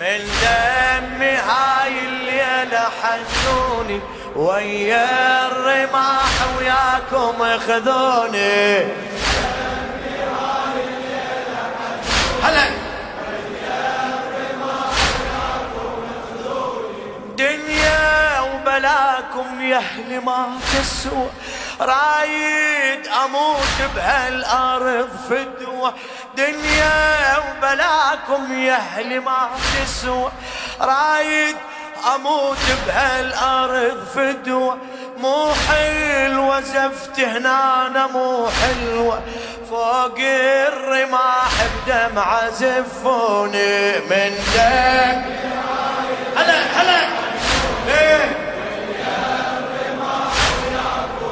من دمي هاي الليلة حنوني ويا الرماح وياكم خذوني هلا. وبلاكم يا أهلي ما تسوى رايد أموت بهالأرض فدوة. دنيا وبلاكم يا أهلي ما تسوى رايد أموت بهالأرض فدوة. مو حلوة زفت هنا مو حلوة فوق الرماح بدمعة زفوني من دم.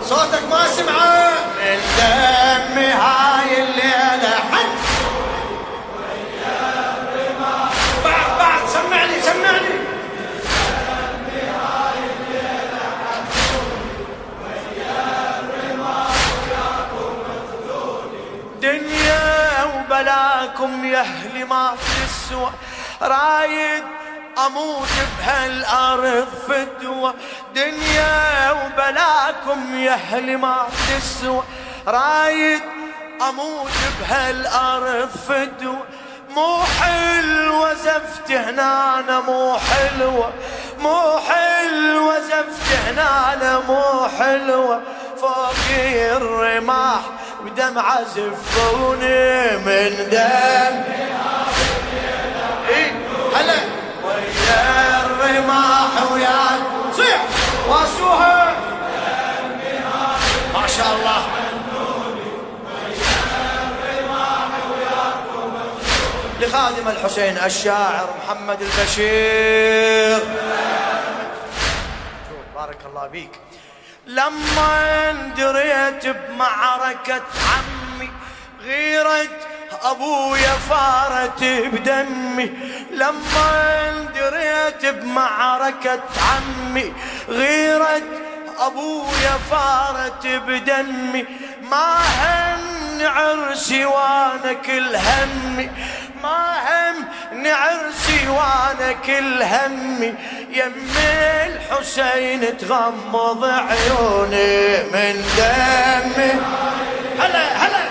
صوتك ما سمعه. دمي هاي الليلة حد. بعد بعد سمعني سمعني. دنيا وبلاكم يا أهلي ما تسوى رايد أموت بهالأرض فدوة دنيا وبلاكم يا أهل ما تسوى. رايد أموت بهالأرض فدوة مو حلوة زفت هنا مو حلوة. مو حلوة زفت هنا مو حلوة. فوق الرماح بدمعة زفوني من دم. إيه هلا. الرماح ويا صيح. واسوها. ما شاء الله. لخادم الحسين الشاعر محمد البشير. بارك الله بيك لما دريت بمعركة عمي غيرت أبويا فارت بدمي لما دريت بمعركة عمي غيرت أبويا فارت بدمي. ما هم عرسي وأنا كل همي ما هم نعرسي وأنا كل همي يم الحسين تغمض عيوني من دمي. هلا هلا.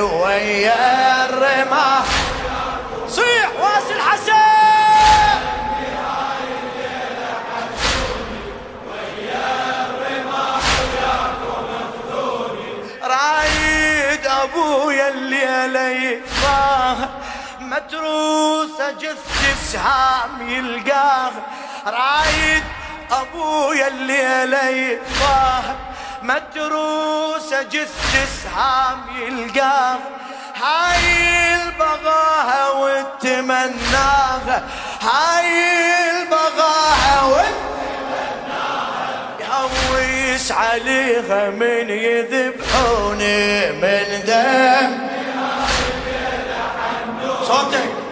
ويا الرماح صيح واسل حسن. رايد أبويا الليلة يطاها متروسه جث سهام يلقاها رايد أبويا الليلة يطاها متروسه جث سهام يلقاها هاي البغاها وتمناها هاي البغاها وتمناها يهويس عليها من يذبحوني من دم. صوتك.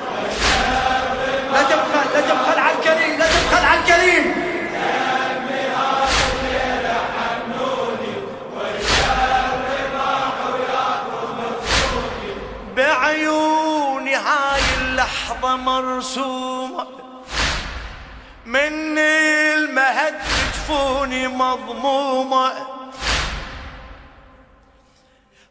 مرسومة من المهد جفوني مضمومة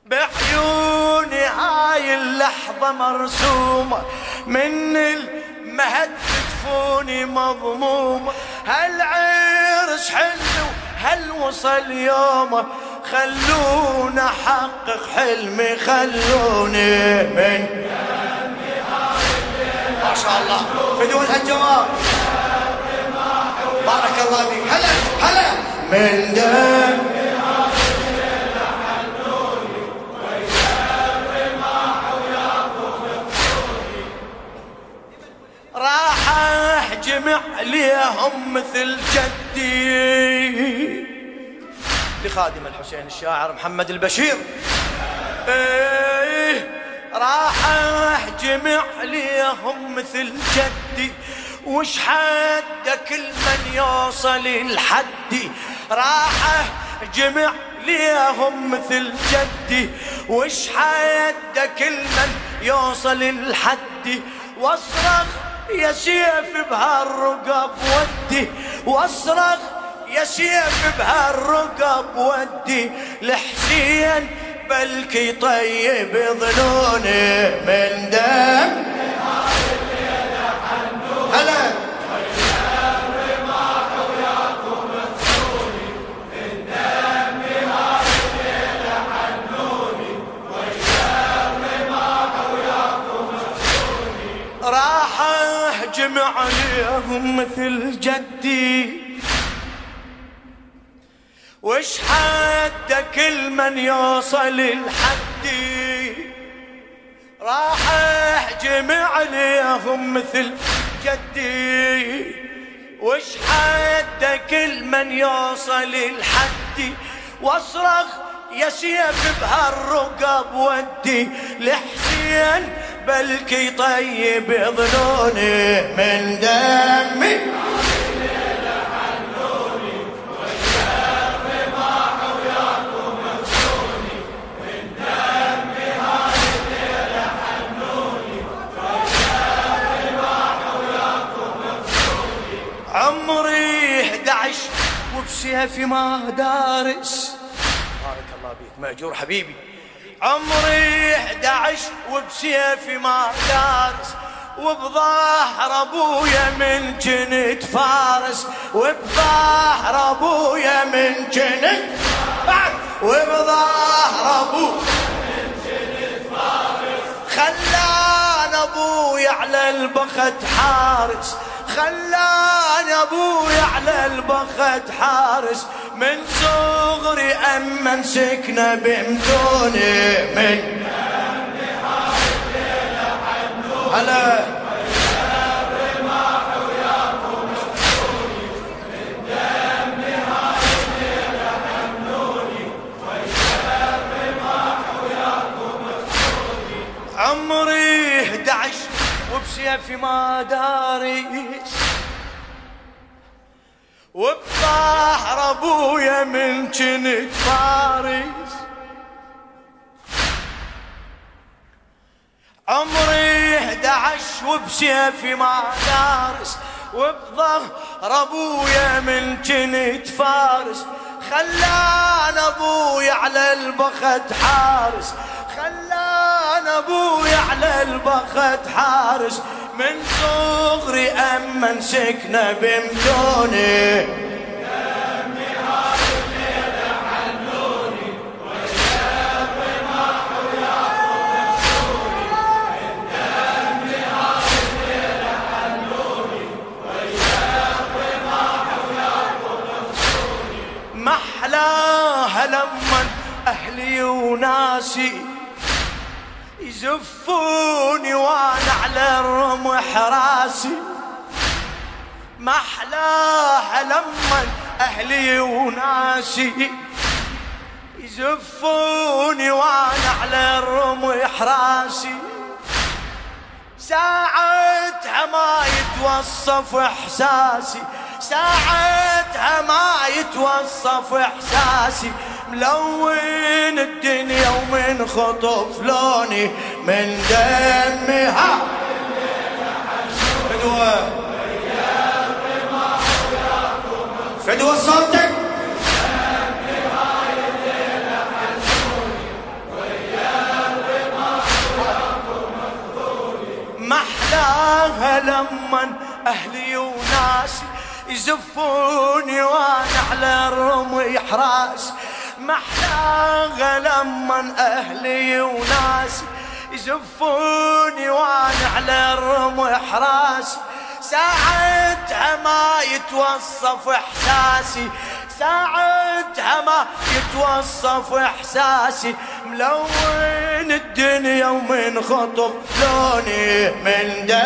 بعيوني هاي اللحظة مرسومة من المهد جفوني مضمومة هالعرس حلو هل وصل يومه خلونا أحقق حلمي خلوني من ما شاء الله. بدون هالجواب. بارك الله فيك. هلا هلا. من دم راح اجمع ليهم مثل جدي. لخادم الحسين الشاعر محمد البشير. إيه. راح اجمع ليهم مثل جدي. وش حد كل من يوصل لحدي راح اجمع ليهم مثل جدي. وش حد كل من يوصل لحدي واصرخ يا سيف بهالرقب ودي. واصرخ يا سيف بهالرقب ودي. لحسين بلكي طيب ظنوني من دم. هلا. راح أهجم عليهم مثل جدي. وش حد كل من يوصل لحدي راح اهجم عليهم مثل جدي. وش حد كل من يوصل لحدي واصرخ يا سيف بهالرقب ودي. لحسين بلكي طيب ظنوني من دمي 11 وبسيفي ما دارس بارك الله بيك مأجور حبيبي. عمري 11 وبسيفي ما دارس وبظهر أبويا من جنت فارس. وبظهر أبويا من جنت بعد وبظهر أبويا من جنت فارس. خلان أبويا على البخت حارس. خلان أبوي على البخت حارس. من صغري اما سكنة بمتوني من هلا. وبسيفي ما داريس وبظهر ابويا من كنت فارس. عمري 11 وبسيفي ما دارس وبظهر ابويا من كنت فارس. خلان ابويا على البخت حارس. خلان أبوي على البخت حارس من صغري اما سكنه بمدوني محلاها لما أهلي وناسي يزفوني وأنا على الرمح راسي. ما أحلاها لما أهلي وناسي. يزفوني وأنا على الرمح راسي. ساعتها ما يتوصف إحساسي. ساعتها ما يتوصف إحساسي. ملون الدنيا ومن خطف لوني. من دمي ها فدوة فدوة صوتك محلاها لمن أهلي وناسي. يزفوني وأنا على الرمح راسي محلاها لما أهلي وناسي. يزفوني وأنا على الرمح راسي ساعتها ما يتوصف إحساسي. ساعتها ما يتوصف إحساسي. ملون الدنيا ومن خطف لوني من دم